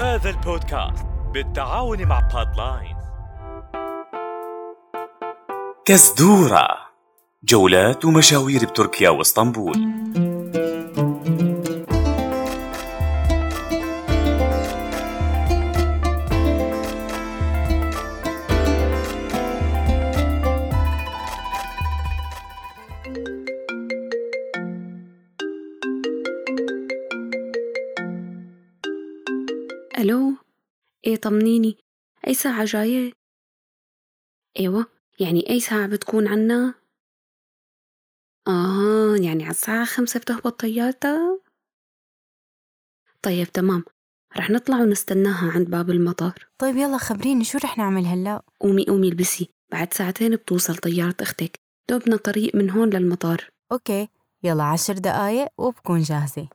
هذا البودكاست بالتعاون مع بادلاينز كزدورة. جولات ومشاوير بتركيا واسطنبول. ألو إيه طمنيني أي ساعة جاية؟ أيوة يعني أي ساعة بتكون عنا؟ آه يعني على الساعة خمسة بتهبط طيارتها؟ طيب تمام رح نطلع ونستناها عند باب المطار طيب يلا خبريني شو رح نعمل هلأ؟ قومي قومي البسي بعد ساعتين بتوصل طيارة أختك دوبنا طريق من هون للمطار أوكي يلا عشر دقايق وبكون جاهزة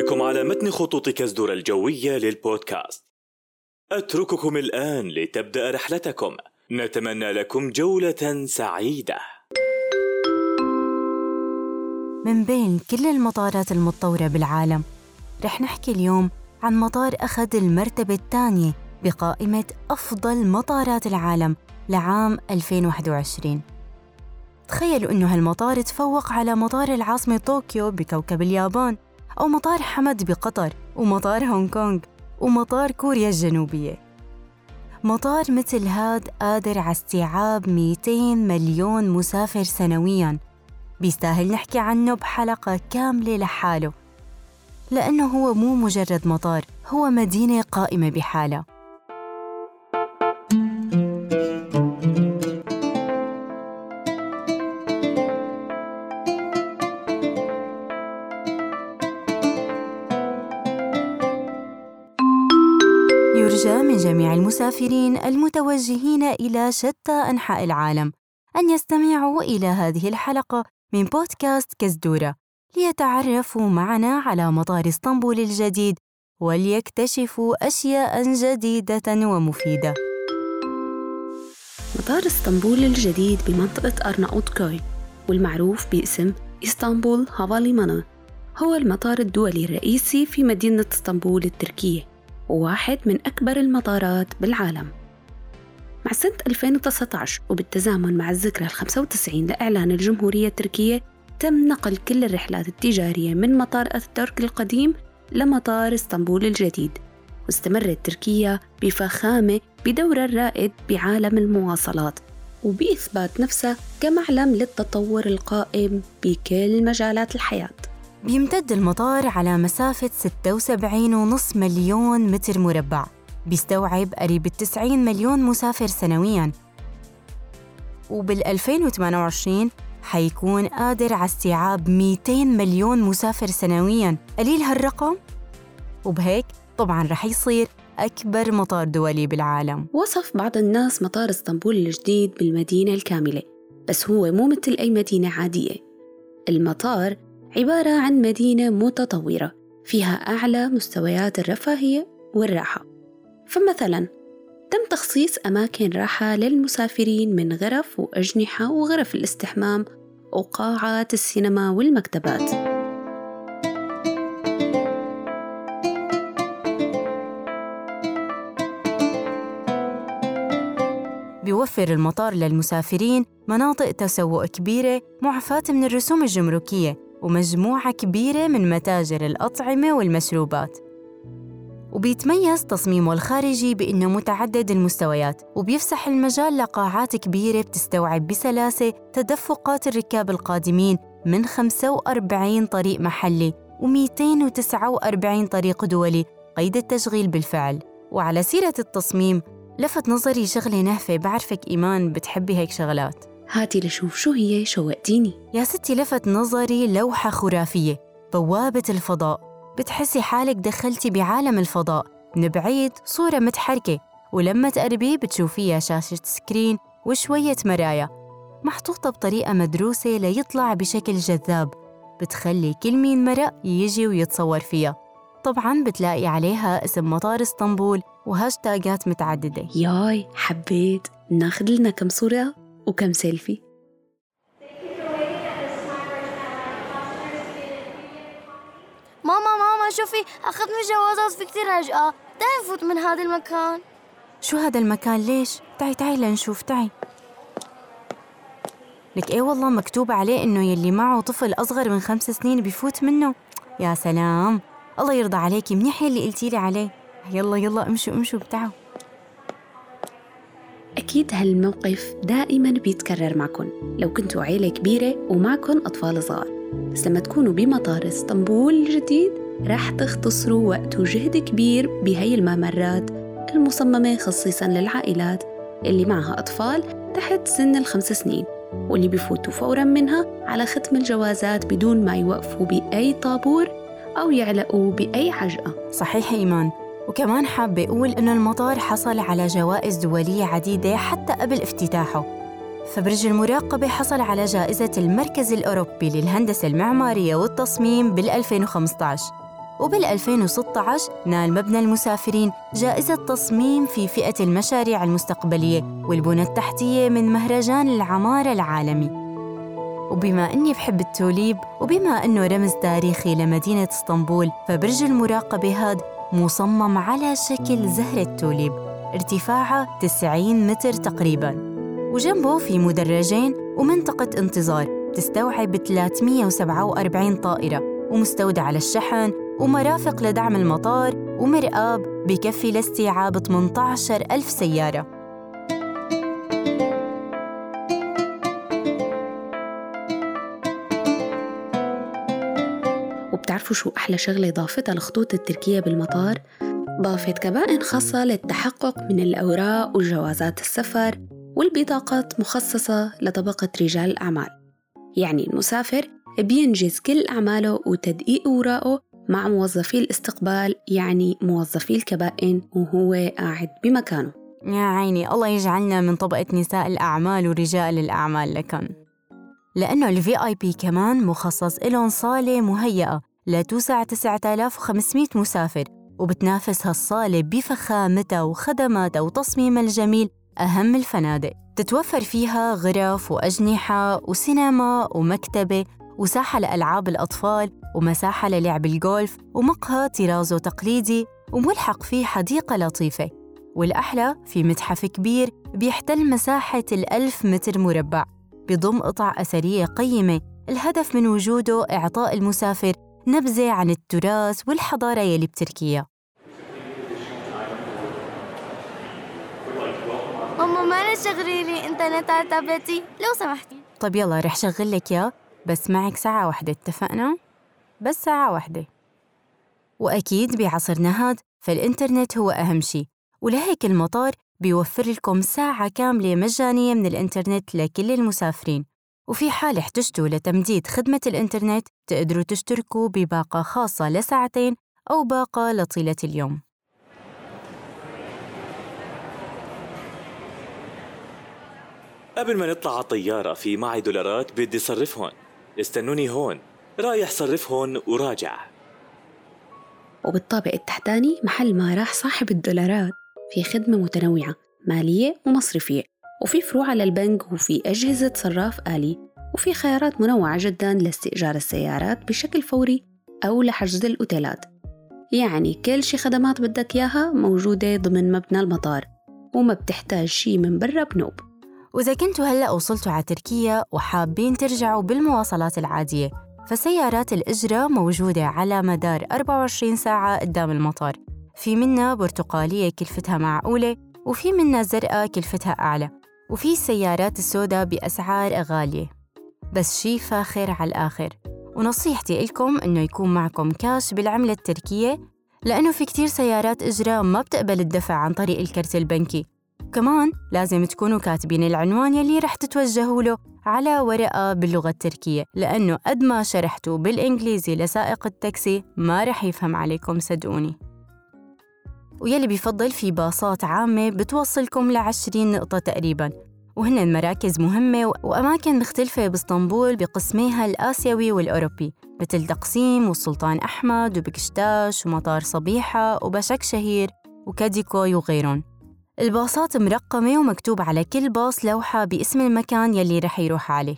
بكم على متن خطوط كزدور الجوية للبودكاست. أترككم الآن لتبدأ رحلتكم. نتمنى لكم جولة سعيدة. من بين كل المطارات المتطورة بالعالم رح نحكي اليوم عن مطار أخذ المرتبة الثانية بقائمة أفضل مطارات العالم لعام 2021 تخيلوا إنه هالمطار تفوق على مطار العاصمة طوكيو بكوكب اليابان. أو مطار حمد بقطر ومطار هونغ كونغ ومطار كوريا الجنوبية. مطار مثل هاد قادر على استيعاب 200 مليون مسافر سنوياً. بيستاهل نحكي عنه بحلقة كاملة لحاله. لأنه هو مو مجرد مطار هو مدينة قائمة بحالها. المسافرين المتوجهين إلى شتى أنحاء العالم أن يستمعوا إلى هذه الحلقة من بودكاست كزدورة. ليتعرفوا معنا على مطار إسطنبول الجديد وليكتشفوا أشياء جديدة ومفيدة. مطار إسطنبول الجديد بمنطقة أرناؤوتكوي والمعروف باسم إسطنبول هافاليمانا هو المطار الدولي الرئيسي في مدينة إسطنبول التركية. وواحد من أكبر المطارات بالعالم. مع سنة 2019 وبالتزامن مع الذكرى ال 95 لإعلان الجمهورية التركية تم نقل كل الرحلات التجارية من مطار أتاتورك القديم لمطار إسطنبول الجديد. واستمرت تركيا بفخامة بدورها الرائد بعالم المواصلات وبإثبات نفسها كمعلم للتطور القائم بكل مجالات الحياة. بيمتد المطار على مسافة 76.5 مليون متر مربع. بيستوعب قريب 90 مليون مسافر سنوياً. وبال 2028 حيكون قادر على استيعاب 200 مليون مسافر سنوياً. قليل هالرقم؟ وبهيك طبعاً رح يصير أكبر مطار دولي بالعالم. وصف بعض الناس مطار اسطنبول الجديد بالمدينة الكاملة بس هو مو مثل أي مدينة عادية. المطار عبارة عن مدينة متطورة فيها أعلى مستويات الرفاهية والراحة. فمثلا تم تخصيص أماكن راحة للمسافرين من غرف وأجنحة وغرف الاستحمام وقاعات السينما والمكتبات. بيوفر المطار للمسافرين مناطق تسوق كبيرة معفاة من الرسوم الجمركية ومجموعة كبيرة من متاجر الأطعمة والمشروبات. وبيتميز تصميمه الخارجي بأنه متعدد المستويات وبيفسح المجال لقاعات كبيرة بتستوعب بسلاسة تدفقات الركاب القادمين من 45 طريق محلي و249 طريق دولي قيد التشغيل بالفعل. وعلى سيرة التصميم لفت نظري شغلة نهفة بعرفك إيمان بتحبي هيك شغلات. هاتي لشوف شو هي شوقتيني. يا ستي لفت نظري لوحة خرافية بوابة الفضاء. بتحسي حالك دخلتي بعالم الفضاء من بعيد صورة متحركة. ولما تقربي بتشوفيها شاشة سكرين وشوية مرايا. محطوطة بطريقة مدروسة ليطلع بشكل جذاب. بتخلي كل مين مرق يجي ويتصور فيها. طبعاً بتلاقي عليها اسم مطار اسطنبول وهاشتاجات متعددة. ياي حبيت. ناخذ لنا كم صورة؟ وكم سيلفي. ماما ماما شوفي أخذت مجوزات في كتير عجقة تعي نفوت من هذا المكان. شو هذا المكان؟ ليش؟ تعي تعي لنشوف تعي. لك إيه والله مكتوب عليه إنه يلي معه طفل أصغر من خمس سنين بيفوت منه. يا سلام. الله يرضى عليكي منيح يلي قلتي لي عليه. يلا يلا امشوا امشوا بتاعوا أكيد هالموقف دائما بيتكرر معكم لو كنتوا عيلة كبيرة ومعكم أطفال صغار. بس لما تكونوا بمطار إسطنبول الجديد راح تختصروا وقت وجهد كبير بهي الممرات المصممة خصيصا للعائلات اللي معها أطفال تحت سن الخمس سنين واللي بفوتوا فورا منها على ختم الجوازات بدون ما يوقفوا بأي طابور أو يعلقوا بأي عجقة. صحيح إيمان. وكمان حابة أقول إنه المطار حصل على جوائز دولية عديدة حتى قبل افتتاحه. فبرج المراقبة حصل على جائزة المركز الأوروبي للهندسة المعمارية والتصميم بال 2015 وبال 2016 نال مبنى المسافرين جائزة تصميم في فئة المشاريع المستقبلية والبنى التحتية من مهرجان العمارة العالمي. وبما أني بحب التوليب وبما أنه رمز تاريخي لمدينة إسطنبول فبرج المراقبة هاد مصمم على شكل زهرة توليب ارتفاعها 90 متر تقريباً. وجنبه في مدرجين ومنطقة انتظار تستوعب 347 طائرة ومستودع للشحن ومرافق لدعم المطار ومرآب بكفي لاستيعاب 18 ألف سيارة. وبتعرفوا شو أحلى شغلة ضافتها الخطوط التركية بالمطار؟ ضافت كبائن خاصة للتحقق من الأوراق وجوازات السفر والبطاقات مخصصة لطبقة رجال الأعمال يعني المسافر بينجز كل أعماله وتدقيق أوراقه مع موظفي الاستقبال يعني موظفي الكبائن وهو قاعد بمكانه يا عيني الله يجعلنا من طبقة نساء الأعمال ورجال الأعمال لكن لأنه الفي آي بي كمان مخصص إلهم صالة مهيئة لتوسع 9500 مسافر وبتنافس هالصالة بفخامتها وخدماتها وتصميمها الجميل أهم الفنادق. تتوفر فيها غرف وأجنحة وسينما ومكتبة وساحة لألعاب الأطفال ومساحة للعب الجولف ومقهى طرازه تقليدي وملحق فيه حديقة لطيفة. والأحلى في متحف كبير بيحتل مساحة الألف متر مربع بضم قطع أثرية قيمة. الهدف من وجوده إعطاء المسافر نبذة عن التراث والحضارة يلي بتركيا ماما ما تشغلي لي. انترنت على تابلتي لو سمحتي. طب يلا رح شغل لك ياه بس معك ساعة واحدة. اتفقنا؟ بس ساعة واحدة. وأكيد بعصرنا هاد فالإنترنت هو أهم شي. ولهيك المطار بيوفر لكم ساعة كاملة مجانية من الإنترنت لكل المسافرين. وفي حال احتجتوا لتمديد خدمة الإنترنت تقدروا تشتركوا بباقة خاصة لساعتين أو باقة لطيلة اليوم. قبل ما نطلع على الطيارة في معي دولارات بدي صرفهن استنوني هون. رايح صرفهن وراجع. وبالطابق التحتاني محل ما راح صاحب الدولارات في خدمة متنوعة مالية ومصرفية. وفي فروع للبنك وفي أجهزة صراف آلي وفي خيارات منوعة جدا لاستئجار السيارات بشكل فوري أو لحجز الأوتيلات. يعني كل شي خدمات بدك إياها موجودة ضمن مبنى المطار وما بتحتاج شي من برا بنوب. وإذا كنتوا هلأ وصلتوا على تركيا وحابين ترجعوا بالمواصلات العادية فسيارات الإجرة موجودة على مدار 24 ساعة قدام المطار. في منا برتقالية كلفتها معقولة وفي منا زرقاء كلفتها أعلى. وفي السيارات السوداء بأسعار غالية. بس شي فاخر على الآخر. ونصيحتي لكم إنه يكون معكم كاش بالعملة التركية لأنه في كتير سيارات إجرة ما بتقبل الدفع عن طريق الكرت البنكي. كمان لازم تكونوا كاتبين العنوان يلي رح تتوجهوا له على ورقة باللغة التركية لأنه قد ما شرحتوا بالإنجليزي لسائق التاكسي ما رح يفهم عليكم صدقوني. ويلي بيفضل في باصات عامة بتوصلكم لعشرين نقطة تقريباً. وهن مراكز مهمة وأماكن مختلفة بإسطنبول بقسميها الآسيوي والأوروبي مثل تقسيم والسلطان أحمد وبكشتاش ومطار صبيحة وبشك شهير وكاديكوي وغيرهم. الباصات مرقمة ومكتوب على كل باص لوحة باسم المكان يلي رح يروح عليه.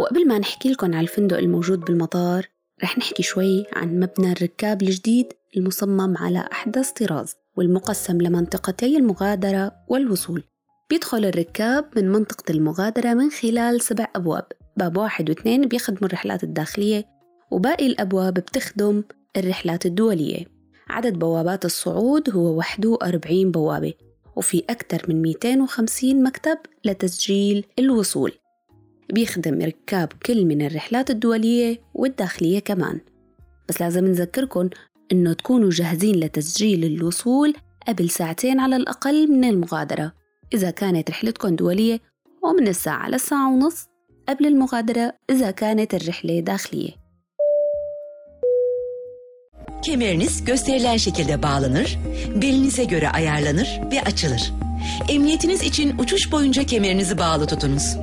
وقبل ما نحكي لكم على الفندق الموجود بالمطار رح نحكي شوي عن مبنى الركاب الجديد المصمم على أحدث طراز والمقسم لمنطقتي المغادرة والوصول. بيدخل الركاب من منطقة المغادرة من خلال سبع أبواب باب واحد واثنين بيخدموا الرحلات الداخلية وباقي الأبواب بتخدم الرحلات الدولية. عدد بوابات الصعود هو 41 بوابة وفي أكثر من 250 مكتب لتسجيل الوصول. بيخدم ركاب كل من الرحلات الدولية والداخلية كمان بس لازم نذكركم إنه تكونوا جاهزين لتسجيل الوصول قبل ساعتين على الأقل من المغادرة إذا كانت rixletkom دولية ومن الساعة للساعة ونص قبل المغادرة إذا كانت الرحلة داخلية Kemeriniz gösterilen şekilde bağlanır, belinize göre ayarlanır ve açılır. Emniyetiniz için uçuş boyunca kemerinizi bağlı tutunuz.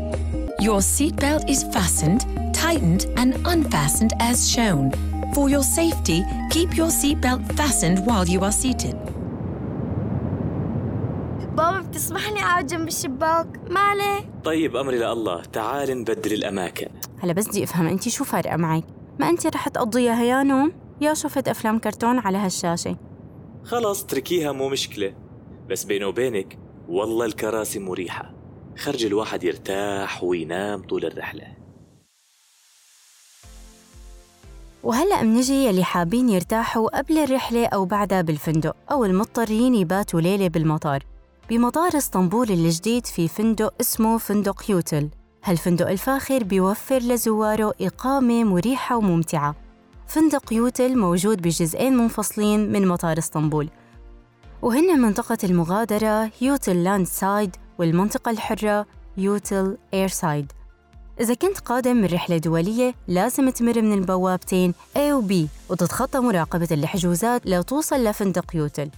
Your seatbelt is fastened, tightened, and unfastened as shown. For your safety, keep your seatbelt fastened while you are seated. بابا بتسمح لي اقعد جنب الشباك ما عليه. طيب أمري لله تعال نبدل الأماكن. هلا بس بدي أفهم انت شو فارقة معك؟ ما انت رح تقضيها يا نوم؟ يا شفت أفلام كرتون على هالشاشة. خلص اتركيها مو مشكلة. بس بيني وبينك والله الكراسي مريحة. خرج الواحد يرتاح وينام طول الرحلة. وهلأ منجي يلي حابين يرتاحوا قبل الرحلة أو بعدها بالفندق أو المضطرين يباتوا ليلة بالمطار. بمطار إسطنبول الجديد في فندق اسمه فندق YOTEL. هالفندق الفاخر بيوفر لزواره إقامة مريحة وممتعة. فندق YOTEL موجود بجزئين منفصلين من مطار إسطنبول. وهن منطقة المغادرة YOTEL landside والمنطقة الحرة YOTEL airside إذا كنت قادم من رحلة دولية لازم تمر من البوابتين A و B وتتخطى مراقبة الجوازات لتوصل لفندق YOTEL.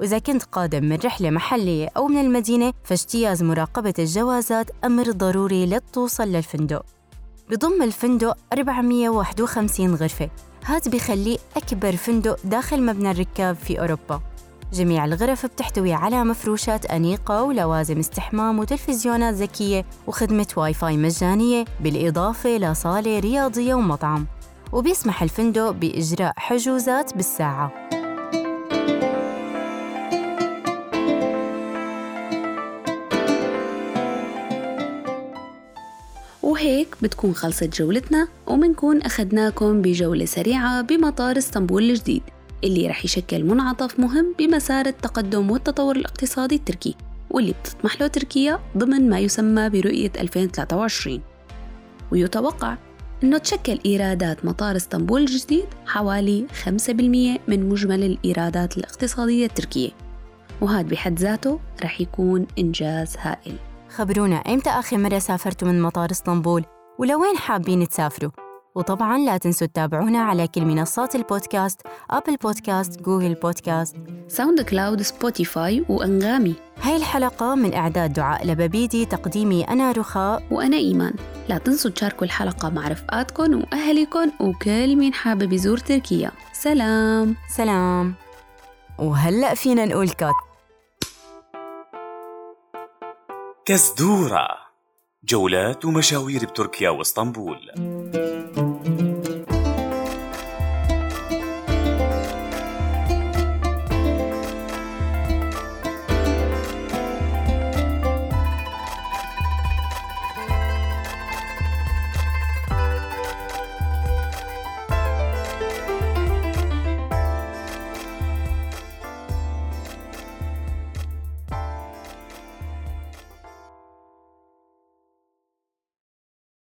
وإذا كنت قادم من رحلة محلية أو من المدينة فاجتياز مراقبة الجوازات أمر ضروري لتوصل للفندق. بضم الفندق 451 غرفة. هاد بيخليه أكبر فندق داخل مبنى الركاب في أوروبا. جميع الغرف بتحتوي على مفروشات أنيقة ولوازم استحمام وتلفزيونات ذكية وخدمة واي فاي مجانية بالإضافة لصالة رياضية ومطعم. وبيسمح الفندق بإجراء حجوزات بالساعة. وهيك بتكون خلصت جولتنا ومنكون أخدناكم بجولة سريعة بمطار إسطنبول الجديد. اللي رح يشكل منعطف مهم بمسار التقدم والتطور الاقتصادي التركي واللي بتطمح له تركيا ضمن ما يسمى برؤية 2023 ويتوقع أنه تشكل إيرادات مطار إسطنبول الجديد حوالي 5% من مجمل الإيرادات الاقتصادية التركية. وهذا بحد ذاته رح يكون إنجاز هائل. خبرونا إمتى آخر مرة سافرتوا من مطار إسطنبول؟ ولوين حابين تسافروا؟ وطبعا لا تنسوا تتابعونا على كل منصات البودكاست Apple Podcasts Google Podcasts. SoundCloud Spotify وأنغامي. هاي الحلقة من إعداد دعاء لببيدي تقديمي أنا رخاء. وأنا إيمان. لا تنسوا تشاركوا الحلقة مع رفقاتكم وأهلكم وكل مين حابب يزور تركيا. سلام. سلام. وهلأ فينا نقول كات. كزدورة. جولات ومشاوير بتركيا واسطنبول.